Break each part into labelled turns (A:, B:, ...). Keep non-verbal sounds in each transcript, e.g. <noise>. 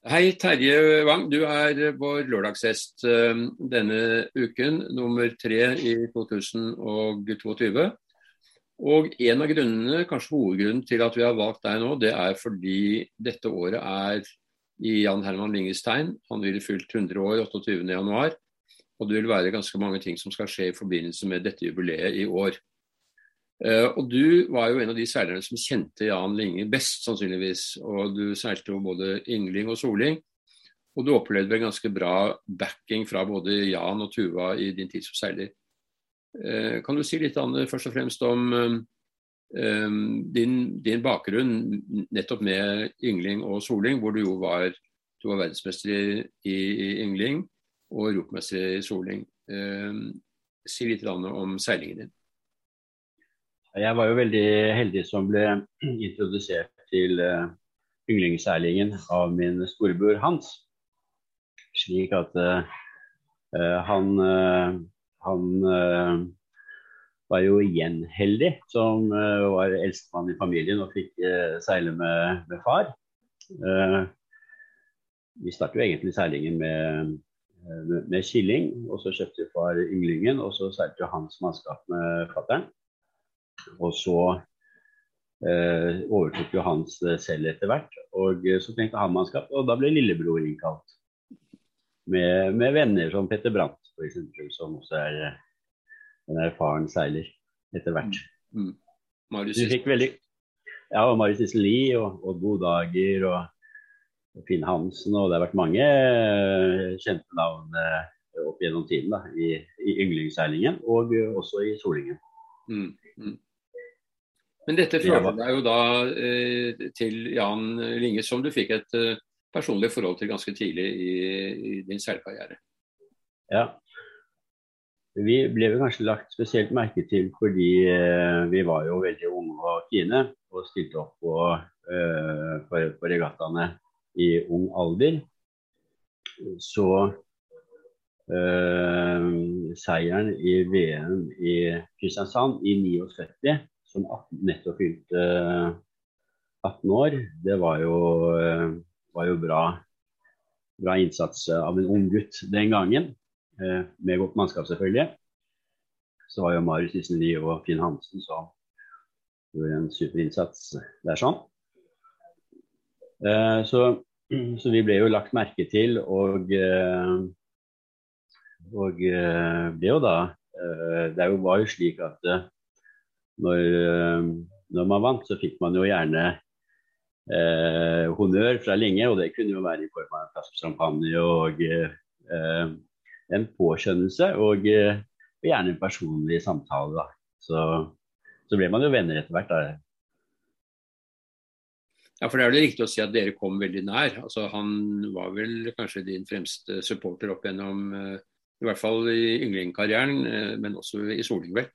A: Hei, Terje Wang. Du er vår lørdagshest eh, denne uken, nummer tre i 2022. Og En av grunnene, kanskje hovedgrunnen til at vi har valgt deg nå, det er fordi dette året er i Jan Herman Linges tegn. Han ville fylt 100 år 28.1. Og det vil være ganske mange ting som skal skje i forbindelse med dette jubileet i år. Uh, og Du var jo en av de seilerne som kjente Jan Linge best, sannsynligvis. og Du seilte jo både Yngling og Soling. Og du opplevde en ganske bra backing fra både Jan og Tuva i din tid som seiler. Uh, kan du si litt Anne, først og fremst om um, din, din, bakgrunn nettopp med Yngling og Soling, hvor du jo var, du var verdensmester i, i, Yngling og europamester i Soling. Si litt om seilingen din.
B: Jeg var jo veldig heldig som ble introdusert til uh, yndlingsseilingen av min storebror Hans. Slik at uh, han, uh, han var jo igjen heldig som var eldstemann i familien og fikk seile med, med far. vi startet jo egentlig seilingen med, med, med killing, og så kjøpte far ynglingen, og så seilte hans mannskap med fattern. Og så eh, overtok jo Hans selv etter hvert. Og så tenkte han mannskap, og da ble lillebror innkalt. Med, med venner som Petter Brandt, f.eks., som også er en erfaren seiler etter hvert. Mm. Mm. Du fikk veldig Ja, og Marius Iselli og, Odd Godager og, og Finn Hansen, og det har vært mange eh, kjente navn eh, opp gjennom tiden da, i, i yndlingsseilingen, og også i solingen. Mm.
A: Men dette førte deg jo da eh, til Jan Linge, som du fikk et eh, personlig forhold til ganske tidlig i, i din seilkarriere.
B: Ja. Vi ble vel kanskje lagt spesielt merke til fordi eh, vi var jo veldig unge og fine og stilte opp på, eh, for, for regattaene i ung alder. Så eh, seieren i VM i Kristiansand i 79 som nettopp fylte 18 år, det var jo, eh, var jo bra, bra, innsats av en ung gutt den gangen. Eh, med godt mannskap, selvfølgelig. Så var jo Marius Isenli og Finn Hansen som gjorde en super innsats der sånn. Eh, så, så, vi ble jo lagt merke til, og, og ble jo da Det var jo slik at når, eh, når, man vant, så fikk man jo gjerne eh, honnør fra Linge, og det kunne jo være i form av en flaske champagne og eh, en påskjønnelse, og, eh, og, gjerne en personlig samtale. Så, så, ble man jo venner etter hvert. da.
A: Ja, for det er det riktig å si at dere kom veldig nær. Altså, han var vel kanskje din fremste supporter opp gjennom, eh, i hvert fall i ynglingkarrieren, men også i Soling, vel?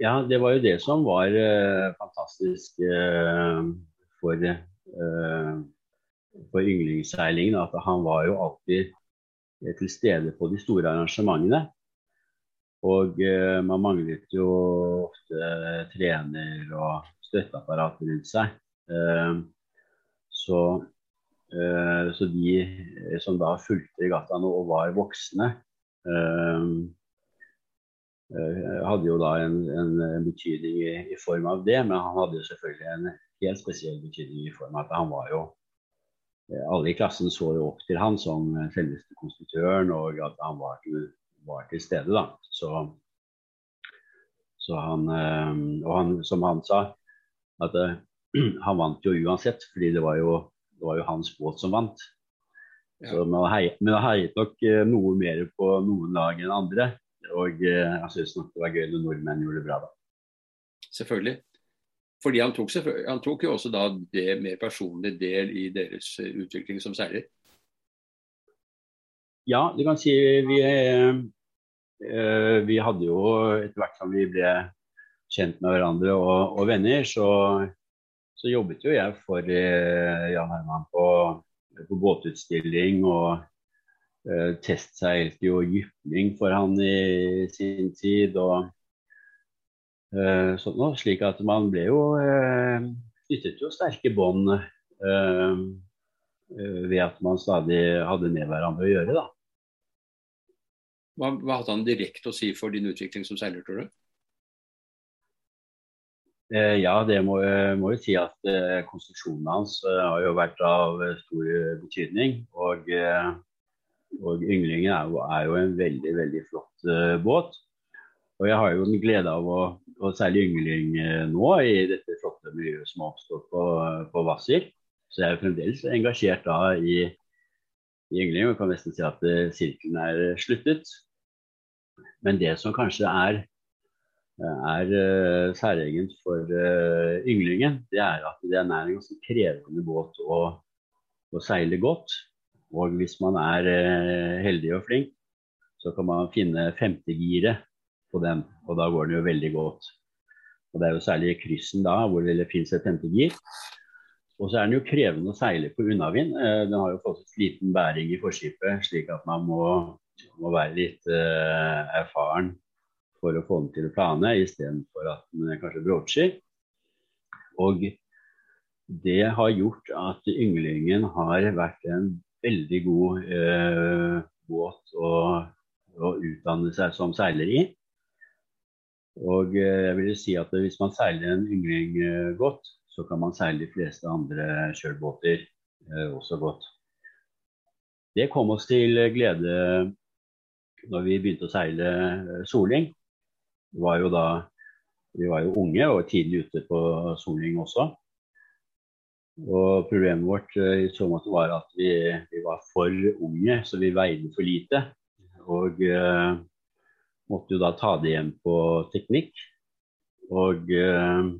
B: Ja, det var jo det som var uh, fantastisk uh, for, uh, for yndlingsseilingen. At han var jo alltid til stede på de store arrangementene. Og man manglet jo ofte trener og støtteapparat rundt seg. Så, så, de som da fulgte regattaen og var voksne, hadde jo da en, en, en betydning i, i, form av det, men han hadde jo selvfølgelig en helt spesiell betydning i form av at han var jo eh, Alle i klassen så jo opp til han som selveste konstruktøren, og at han var til, var til stede. da. Så, så han, eh, og han, som han sa, at <clears throat> han vant jo uansett, fordi det var jo, det var jo hans båt som vant. Så, men han heiet nok noe mer på noen lag enn andre. Og eh, jeg syns nok det var gøy når nordmenn gjorde det bra, da.
A: Selvfølgelig. Fordi han tok, han tok, jo også da det mer personlig del i deres eh, utvikling som seiler.
B: Ja, du kan si vi, eh, vi hadde jo etter hvert som vi ble kjent med hverandre og, og venner, så, så, jobbet jo jeg for Jan Herman på, på båtutstilling og uh, testseilte jo jypling for han i sin tid. og uh, sånn noe, Slik at man ble jo uh, knyttet jo sterke bånd ved at man stadig hadde med hverandre å gjøre. da.
A: Hva, hva hadde han direkte å si for din utvikling som seiler, tror du?
B: Eh, ja, det må, må jo si at eh, konstruksjonen hans eh, har jo vært av stor betydning. Og, og Ynglingen er jo, er jo, en veldig, veldig flott båt. Og jeg har jo den glede av å, å seile Yngling nå i dette flotte miljøet som har oppstått på, på Hvasser. Så jeg er fremdeles engasjert da i, i Yngling og kan nesten si at sirkelen er sluttet. Men det som kanskje er er særegent for ynglingen, det er at det er en ganske krevende båt å, å, seile godt. Og hvis man er uh, heldig og flink, så kan man finne femtegiret på den, og da går den jo veldig godt. Og Det er jo særlig i kryssen da hvor det finnes et femtegir. Og så er den jo krevende å seile på unnavind. Den har jo fått et liten bæring i forskipet, slik at man må, må være litt erfaren for å få den til å plane, istedenfor at den kanskje broacher. Og det har gjort at ynglingen har vært en veldig god eh, båt å, å, utdanne seg som seiler i. Og eh, jeg vil si at hvis man seiler en yngling eh, godt, så kan man seile de fleste andre kjølbåter eh, også godt. Det kom oss til glede når vi begynte å seile eh, soling var da Vi var jo unge og tidlig ute på soling også. Og problemet vårt eh, i så måte var at vi, vi, var for unge, så vi veide for lite. Og uh, måtte jo da ta det igjen på teknikk. Og uh,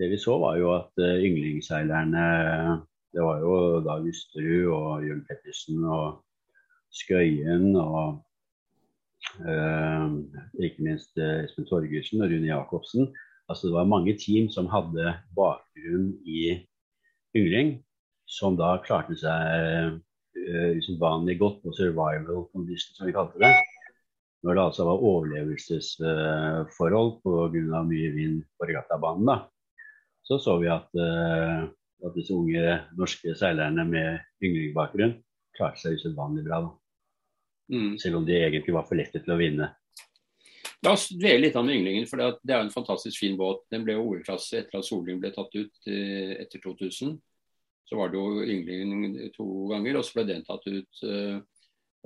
B: det vi så, var jo at uh, yndlingsseilerne Det var jo da Justerud og Jørn Pettersen og Skøyen og ikke minst Espen Torgersen og Rune Jacobsen. Altså Det var mange team som hadde bakgrunn i yngling, som da klarte seg uh, usedvanlig godt på survival condition, som vi kalte det. Når det altså var overlevelsesforhold uh, pga. mye vind på regattabanen, så så vi at, uh, at disse unge norske seilerne med ynglingbakgrunn klarte seg usedvanlig bra. Mm. Selv om de egentlig var for lette til å vinne.
A: La oss dvele litt om Ynglingen. for Det er en fantastisk fin båt. Den ble OL-klasse etter at Soling ble tatt ut eh, etter 2000. Så var det jo Ynglingen to ganger, og så ble den tatt ut. Eh,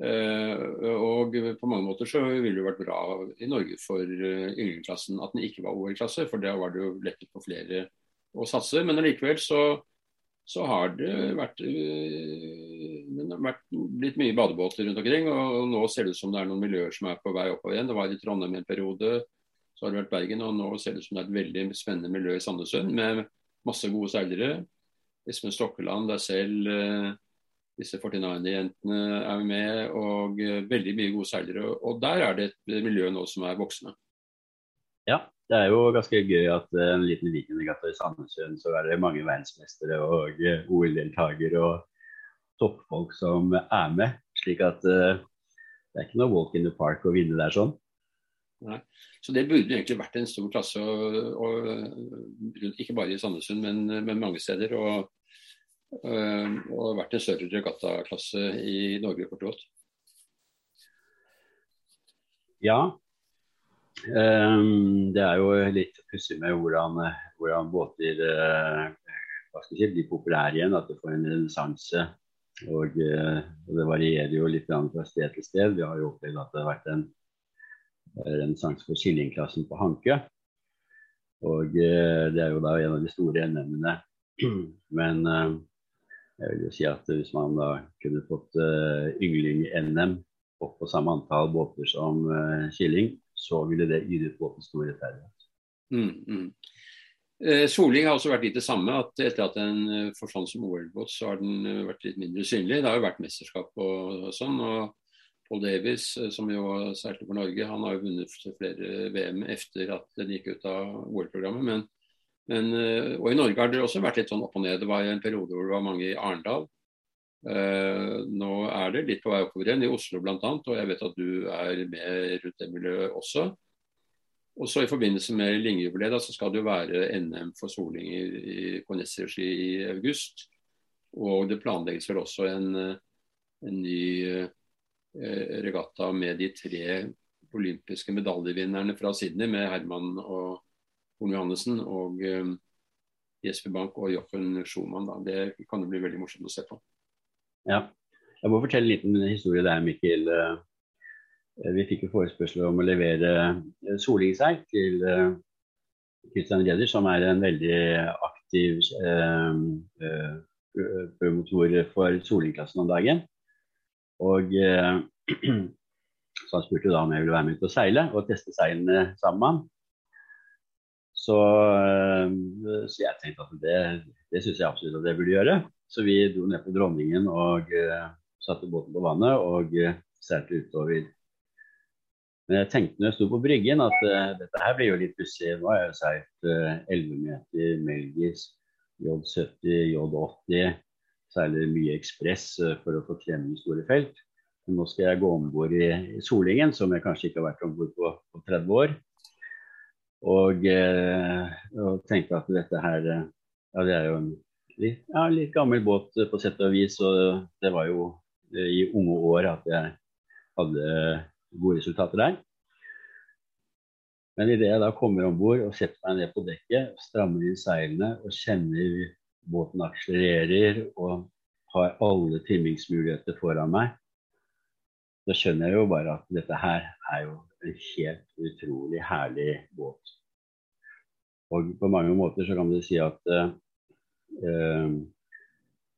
A: eh, og på mange måter så ville det vært bra i Norge for Ynglingklassen at den ikke var OL-klasse, for da var det jo lettet på flere å satse. Men allikevel så så har det vært, det har vært blitt mye badebåter rundt omkring. Og nå ser det ut som det er noen miljøer som er på vei oppover igjen. Det var i Trondheim en periode, så har det vært Bergen. Og nå ser det ut som det er et veldig spennende miljø i Sandnessjøen med masse gode seilere. Espen Stokkeland, deg selv, øh, disse 49-jentene er med. Og øh, veldig mye gode seilere. Og der er det et miljø nå som er voksende.
B: Ja, det er jo ganske gøy at eh, en liten vikingregatta i Sandnessjøen så er det mange verdensmestere og eh, OL-deltakere og toppfolk som er med. Slik at uh, det er ikke noe walk in the park å vinne der sånn.
A: Nei. Så det burde egentlig vært en stor klasse, og, og, ikke bare i Sandnessjøen, men, men, mange steder. Og, og vært en større regattaklasse i Norge kort og godt.
B: Ja, Um, det er jo litt pussig med hvordan, hvordan båter uh, hva skal si, blir populære igjen. At det får en renessanse. Og, uh, og, det varierer jo litt fra sted til sted. Vi har jo opplevd at det har vært en renessanse for Killingklassen på Hanke. Og uh, det er jo da en av de store NM-ene. <clears throat> Men jeg vil jo si at hvis man da kunne fått yngling-NM opp på samme antall båter som Killing, så ville det ytet båten stor rettferdighet.
A: Mm, mm. Eh, Soling har også vært litt det samme. at Etter at den eh, forsvant som OL-båt, så har den eh, vært litt mindre synlig. Det har jo vært mesterskap og, sånn. og Paul Davis, eh, som jo seilte for Norge, han har jo vunnet flere VM etter at den gikk ut av OL-programmet. Men, men, og i Norge har det også vært litt sånn opp og ned. Det var en periode hvor det var mange i Arendal. Uh, nå er det litt på vei oppover igjen, i Oslo bl.a., og jeg vet at du er med rundt det miljøet også. Og så I forbindelse med Lyngjubileet så skal det jo være NM for soling i, i, på Nets regi i august. Og det planlegges vel også en, en ny regatta med de tre olympiske medaljevinnerne fra Sydney, med Herman og Horn Johannessen og Jesper Bank og Jochen Schumann. Da. Det kan jo bli veldig morsomt å se på.
B: Ja. Jeg må fortelle en liten historie der, Mikkel. Eh, vi fikk jo forespørsel om å levere solingsegg solingseil til Kristian Redder, Reder, som er en veldig aktiv promotor for solingklassen om dagen. Og <clears throat> så han spurte da om jeg ville være med ut og seile og teste seilene sammen med ham. Så, så, jeg tenkte at det, det syns jeg absolutt at jeg burde gjøre. Så vi dro ned på Dronningen og satte båten på vannet og uh, seilte utover. Men jeg tenkte når jeg sto på bryggen at uh, dette her blir jo litt pussig. Nå har jeg seilt uh, 11 meter Melgis, J70, J80. Seiler mye ekspress uh, for å få klemme store felt. Men nå skal jeg gå om bord i, i, Solingen, som jeg kanskje ikke har vært om bord på, på 30 år. Og, og, tenkte at dette her Ja, det er jo en litt, ja, litt gammel båt på sett og vis. Og det var jo i unge år at jeg hadde gode resultater der. Men idet jeg da kommer om bord og setter meg ned på dekket, strammer inn seilene og kjenner båten akselererer og har alle timingsmuligheter foran meg, da skjønner jeg jo bare at dette her er jo en helt utrolig herlig båt. Og på mange måter så kan du si at uh,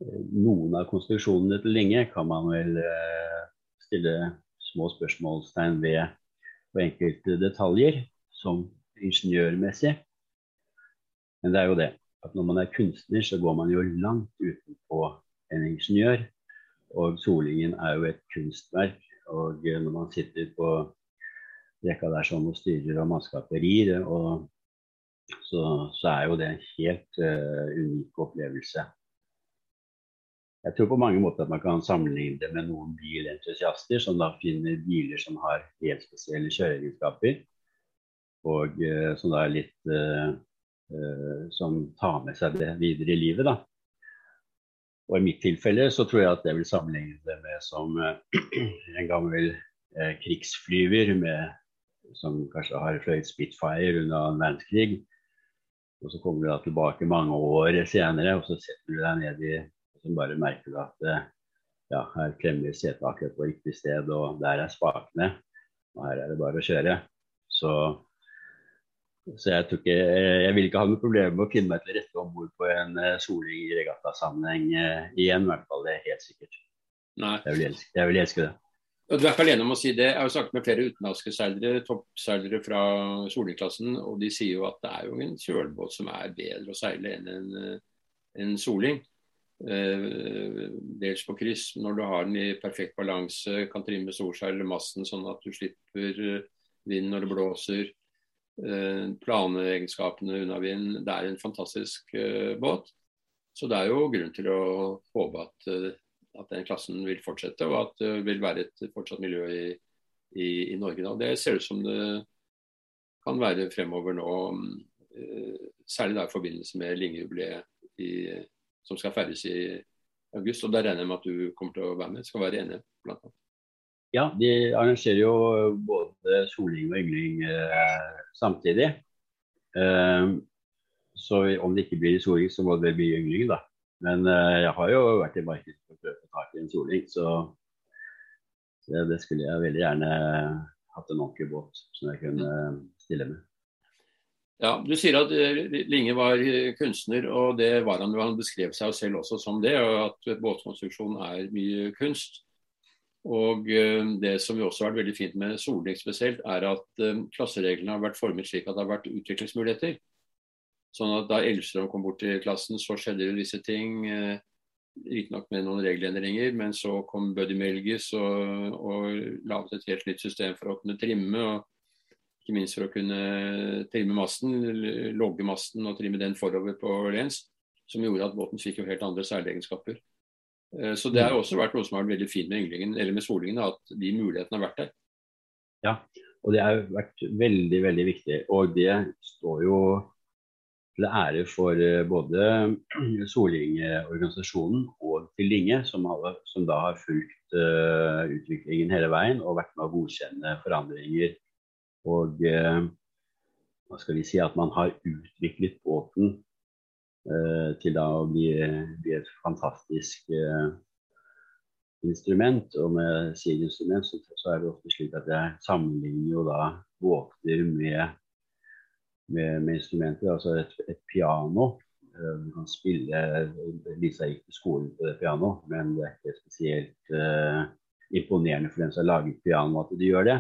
B: noen av konstruksjonene til Linge kan man vel eh, stille små spørsmålstegn ved på enkelte detaljer, som ingeniørmessig. Men det er jo det at når man er kunstner, så går man jo langt utenpå en ingeniør. Og Solingen er jo et kunstverk. Og når man sitter på rekka der sånn og styrer og mannskaperier, så, så, er jo det en helt uh, unik opplevelse. Jeg tror på mange måter at man kan sammenligne det med noen bilentusiaster som da finner biler som har helt spesielle kjøreegenskaper, og eh, som da er litt eh, eh, Som tar med seg det videre i livet, da. Og i mitt tilfelle så tror jeg at jeg vil sammenligne det med som <clears throat> en gammel krigsflyver med, som kanskje har fløyet Spitfire under annen verdenskrig. Og så kommer du da tilbake mange år senere, og så setter du deg ned i som bare merker at eh, ja, her klemmer setet på riktig sted, og der er spakene. Og her er det bare å kjøre. Så, så jeg, ikke, jeg, vil ikke ha noe problem med å finne meg til rette om bord på en uh, soling i regattasammenheng uh, igjen, i hvert fall. Det er helt sikkert. Jeg vil elske, jeg vil elske det.
A: Og du er ikke alene om å si det. Jeg har jo snakket med flere utenlandske seilere, toppseilere fra solingklassen, og de sier jo at det er jo en kjølbåt som er bedre å seile enn en, en soling. Eh, dels på kryss, når du har den i perfekt balanse, kan trimme storseil masten sånn at du slipper eh, vind når det blåser. Eh, planeegenskapene unna vind. Det er en fantastisk båt. Så det er jo grunn til å håpe at, at den klassen vil fortsette, og at det vil være et fortsatt miljø i, i, i Norge. Da. Det ser ut som det kan være fremover nå, særlig da i forbindelse med Lingejubileet i som skal ferdes i august. og Der regner jeg med at du kommer til å være med. Skal være enig, blant annet.
B: Ja, de arrangerer jo både soling og yngling eh, samtidig. Eh, så om det ikke blir soling, så må det bli yngling, da. Men eh, jeg har jo vært i markedet for å prøve å ta tak i en soling, så, så det skulle jeg veldig gjerne hatt en ordentlig båt som jeg kunne stille med.
A: Ja, Du sier at eh, Linge var eh, kunstner, og det var han. jo. Han beskrev seg selv også som det, og at båtkonstruksjon er mye kunst. Og eh, Det som jo også har vært veldig fint med Solvik spesielt, er at klassereglene har vært formet slik at det har vært utviklingsmuligheter. Sånn at Da Elvstrøm kom bort til klassen, så skjedde det visse ting. Riktignok med noen regelendringer, men så kom Buddy Melgis og, og laget et helt nytt system for å kunne trimme. og ikke minst for å kunne trimme masten, logge masten og trimme den forover på lens. Som gjorde at båten fikk jo helt andre særegenskaper. Eh, så det har også vært noe som har vært veldig fint med ynglingen, eller med solingen, at de mulighetene har vært der.
B: Ja, og det har vært veldig, veldig viktig. Og det står jo til ære for eh, både Solingorganisasjonen til Linge, som, har, som da har fulgt uh, utviklingen hele veien og vært med å godkjenne forandringer. Og uh, hva skal vi si at man har utviklet båten uh, til da å bli, bli et fantastisk instrument. Og med siginstrument så, så er det ofte slik at jeg sammenligner jo da båter med, med, med instrumenter, altså et, et piano Eh, du kan spille Lisa gikk til skolen på det piano, men det er ikke spesielt uh, imponerende for den som har laget piano at de gjør det.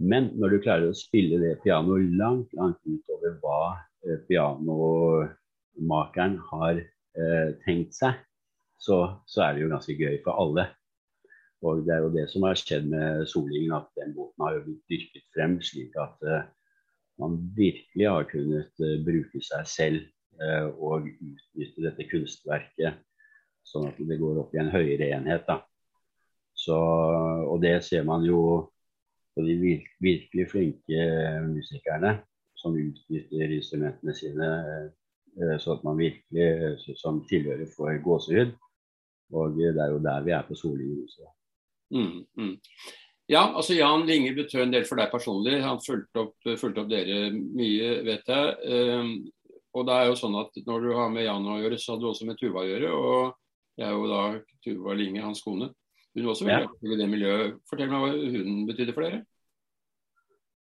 B: Men når du klarer å spille det pianoet langt, langt utover hva eh, pianomakeren har eh, tenkt seg, så, så, er det jo ganske gøy for alle. Og det er jo det som har skjedd med Solingen, at den båten har jo blitt dyrket frem slik at man virkelig har kunnet bruke seg selv Eh, og utnytte dette kunstverket sånn at det går opp i en høyere enhet. Da. Så, og det ser man jo på de virkelig flinke musikerne som utnytter instrumentene sine sånn så at man virkelig som tilhører får gåsehud. Og det er jo der vi er på Solingen også.
A: Mm, mm. Ja, altså Jan Linge betød en del for deg personlig. Han fulgte opp, fulgte opp dere mye, vet jeg. Um, og det er jo sånn at Når du har med Jan å gjøre, så hadde du også med Tuva å gjøre. Og jeg er jo da Tuva Linge, hans kone. Hun var også veldig aktiv i det miljøet. Fortell meg hva hun betydde for dere.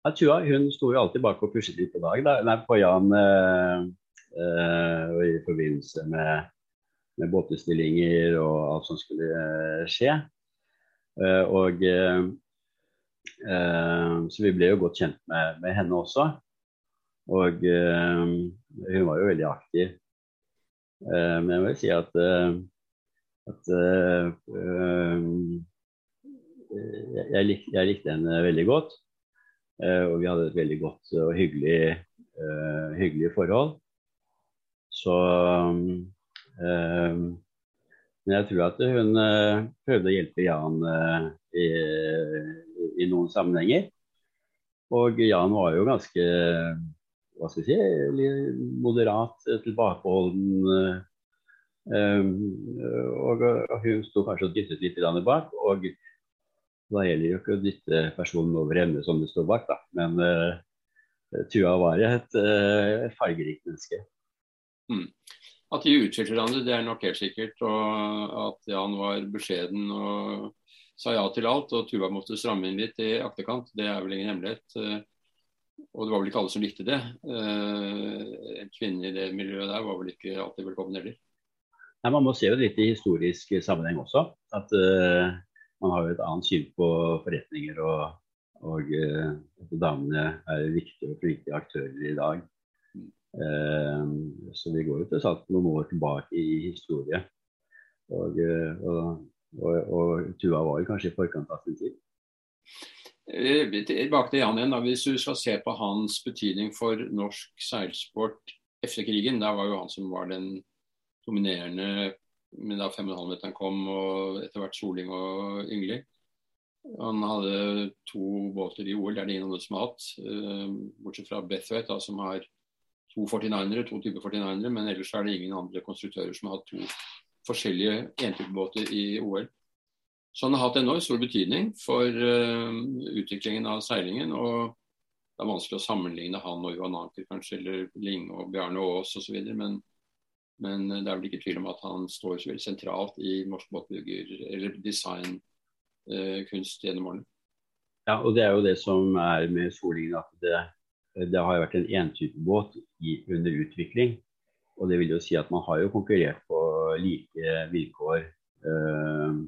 B: Ja, Tua hun sto jo alltid bak og pushet litt på dag. Da. Nei, på Jan eh, eh, i forbindelse med, med båtbestillinger og alt som skulle eh, skje. Eh, og eh, eh, Så vi ble jo godt kjent med, med henne også. Og hun var jo veldig aktiv. Men jeg vil si at, at jeg, lik, jeg, likte henne veldig godt. Og vi hadde et veldig godt og hyggelig, hyggelig forhold. Så Men jeg tror at hun prøvde å hjelpe Jan i, i noen sammenhenger. Og Jan var jo ganske hva skal vi si, moderat, eh, tilbakeholden. Og, og, hun sto kanskje og dyttet litt bak. og Da gjelder det jo ikke å dytte personen over ende som det står bak, da. Men uh, Tua var et uh, fargerikt menneske.
A: Mm. At de utskilte hverandre, det er nok helt sikkert. Og at Jan var beskjeden og sa ja til alt, og Tuva måtte stramme inn litt i akterkant, det er vel ingen hemmelighet. Og det var vel ikke alle som likte det. Eh, en kvinne i det miljøet der var vel ikke alltid velkommen heller.
B: Nei, Man må se det litt i historisk sammenheng også. At uh, man har jo et annet syn på forretninger. Og, og uh, damene er viktige og flinke aktører i dag. Uh, så vi går jo til sant noen år tilbake i historie. Og, og, og Tuva var jo kanskje i forkant av sin tid.
A: Eh, tilbake til Jan igjen. Hvis du skal se på hans betydning for norsk seilsport etter krigen, da var jo han som var den dominerende men da 5,5-meteren kom, og etter hvert Soling og Yngli. Han hadde to båter i OL, det er det ingen andre som har hatt. Uh, bortsett fra Bethwaite, som har to 49-ere, to typer 49-ere. Men ellers er det ingen andre konstruktører som har hatt to forskjellige entypebåter i OL. Så han har hatt enormt stor betydning for uh, utviklingen av seilingen. og Det er vanskelig å sammenligne han og Johan Anker kanskje, eller Linge og Bjarne Aas osv. Men, men det er vel ikke tvil om at han står så veldig sentralt i norsk båtbygger- eller designkunst uh, gjennom årene.
B: Ja, og det er jo det som er med Solingen, at det, det har vært en entypebåt under utvikling. Og det vil jo si at man har jo konkurrert på like vilkår. Uh,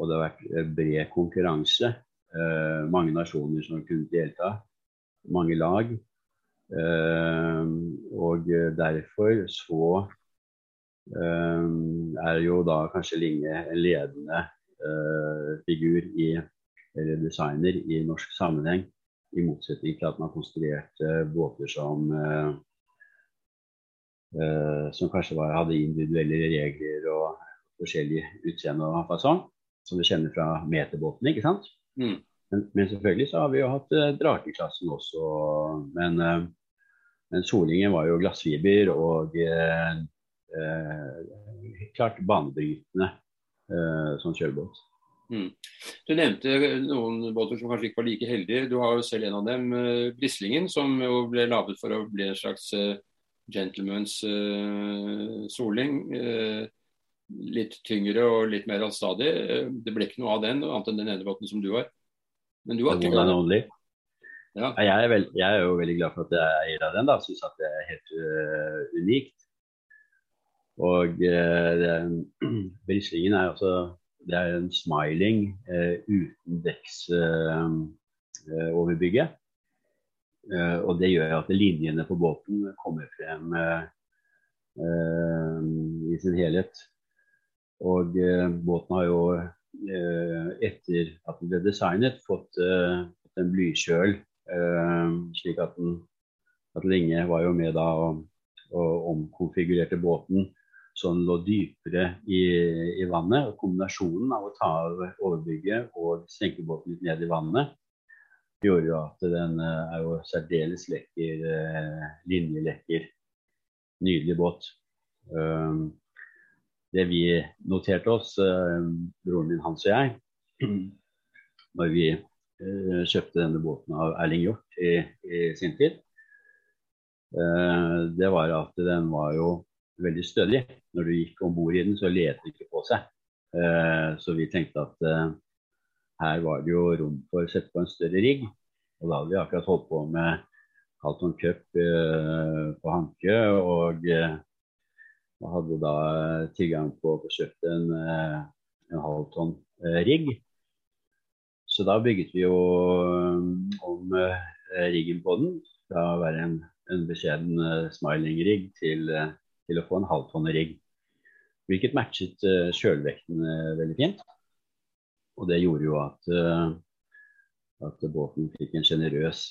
B: og det har vært eh, bred konkurranse. Eh, mange nasjoner som har kunnet delta. Mange lag. Eh, og derfor så eh, er jo da kanskje Linge en ledende eh, figur i, eller designer i norsk sammenheng. I motsetning til at man konstruerte båter som som kanskje var, hadde individuelle regler og forskjellig utseende og fasong som vi kjenner fra meterbåtene, ikke sant. Mm. Men, men, selvfølgelig så har vi jo hatt eh, drakeklassen også. Men, eh, men Solingen var jo glassfiber og uh, klart banebrytende uh, som kjølbåt
A: Mm. Du nevnte noen båter som kanskje ikke var like heldige. Du har jo selv en av dem, uh, Brislingen, som jo ble laget for å bli en slags uh, gentleman's uh, soling. litt tyngre og litt mer allstadig. det ble ikke noe av den, annet enn den ene båten som du har.
B: Men du har ikke den? Ja. Jeg, er veld, jeg, er jo veldig glad for at jeg er eier av den. da, Syns at det er helt unikt. Og <clears throat> Brislingen er også det er en smiling eh, uten dekksoverbygget. Eh, eh, og det gjør at linjene på båten kommer frem eh, eh, i sin helhet. Og eh, båten har jo etter at den ble designet, fått en blykjøl, slik at den at Linge var jo med da og, og omkonfigurerte båten så den lå dypere i, i, vannet. og Kombinasjonen av å ta av overbygget og senke båten litt ned i vannet gjorde jo at den eh, er jo særdeles lekker, eh, linjelekker. Nydelig båt. Um, det vi noterte oss, uh, broren min Hans og jeg, <clears throat> når vi kjøpte denne båten av Erling Hjort i, i sin tid, det var at den var jo veldig stødig. Når du gikk om bord i den, så lette det ikke på seg. Uh, så vi tenkte at uh, her var det jo rom for å sette på en større rigg. Og da hadde vi akkurat holdt på med Halton Cup uh, på Hanke. Og hadde da tilgang på å få kjøpt en, en halvtonn rigg. Så da bygget vi jo om riggen på den fra å være en, en beskjeden smiling-rigg til til å få en halvtonne rigg. Hvilket matchet uh, kjølvekten uh, veldig fint. Og det gjorde jo at, uh, at båten fikk en sjenerøs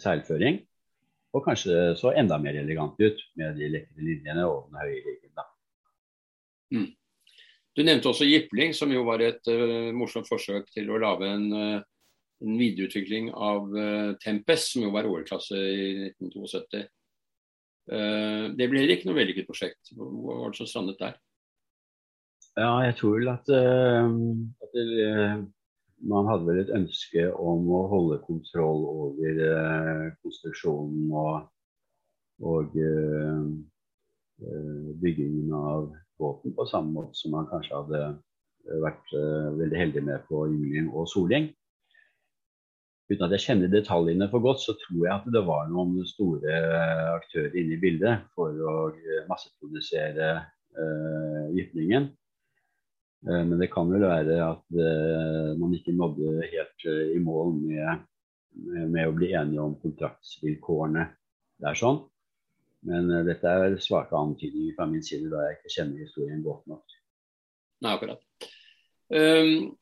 B: seilføring. Og kanskje så enda mer elegant ut med de lekre linjene og den høye riggen.
A: Mm. Du nevnte også Jipling, som jo var et uh, morsomt forsøk til å lage en, uh, en videreutvikling av uh, Tempest, som jo var årklasse i 1972. Eh, det ble heller ikke noe vellykket prosjekt. Hva var det som strandet der?
B: Ja, jeg tror vel at, uh, at det, uh, man hadde vel et ønske om å holde kontroll over konstruksjonen og, og byggingen av båten på samme måte som man kanskje hadde vært veldig heldig med på Julien og Solgjeng uten at jeg kjenner detaljene for godt, så tror jeg at det var noen store aktører inne i bildet for å masseprodusere uh, men det kan vel være at man ikke nådde helt i mål med, med, å bli enige om kontraktsvilkårene. Det er sånn. Men dette er svake antydninger fra min side, da jeg ikke kjenner historien godt nok.
A: Nei, akkurat. Um,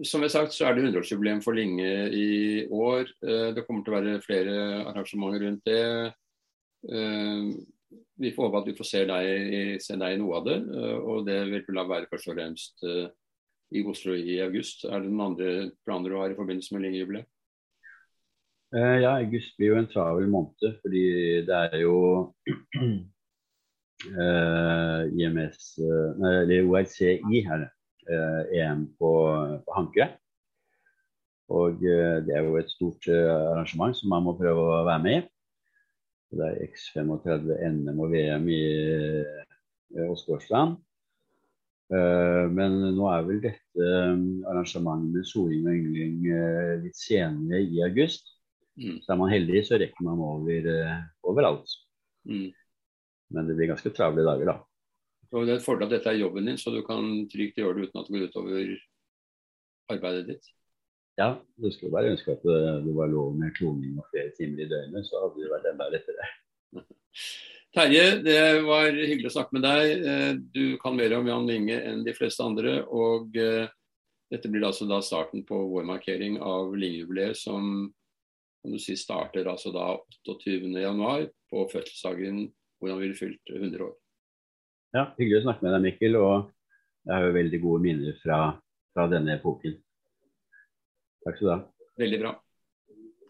A: som jeg sagt, så er det 100-årsjubileum for Linge i år. Eh, det kommer til å være flere arrangementer rundt det. Eh, vi får håpe at vi får se deg, se deg i noe av det. Eh, og det vil vel være først og fremst i Oslo i august. Er det noen andre planer du har i forbindelse med Linge-jubileet?
B: Ja, august blir jo en travel måned, fordi det er jo IMS, eller ORCI her, EM eh, e på, på Hankø. Og eh, det er jo et stort eh, arrangement som man må prøve å være med i. Det er X35 NM og VM i Åsgårdstrand. Men nå er vel dette arrangementet med soling og yngling litt senere i august. Mm. Så er man heldig, så rekker man over overalt. Mm. Men det blir ganske travle dager, da.
A: Og Det er et fordel at dette er jobben din, så du kan trygt gjøre det uten at det går utover arbeidet ditt.
B: Ja, du skulle bare ønske at det var lov med kloning og flere timer i døgnet, så hadde det vært enda lettere. <laughs>
A: Terje, det var hyggelig å snakke med deg. Eh, du kan mer om Jan Winge enn de fleste andre. og eh, Dette blir altså da starten på vår markering av Linge-jubileet, som kan du si, starter altså da 28.1 på fødselsdagen hvor han ville fylt 100 år.
B: Ja, Hyggelig å snakke med deg, Mikkel. Og jeg har jo veldig gode minner fra, fra denne epoken. Takk skal du ha.
A: Veldig bra.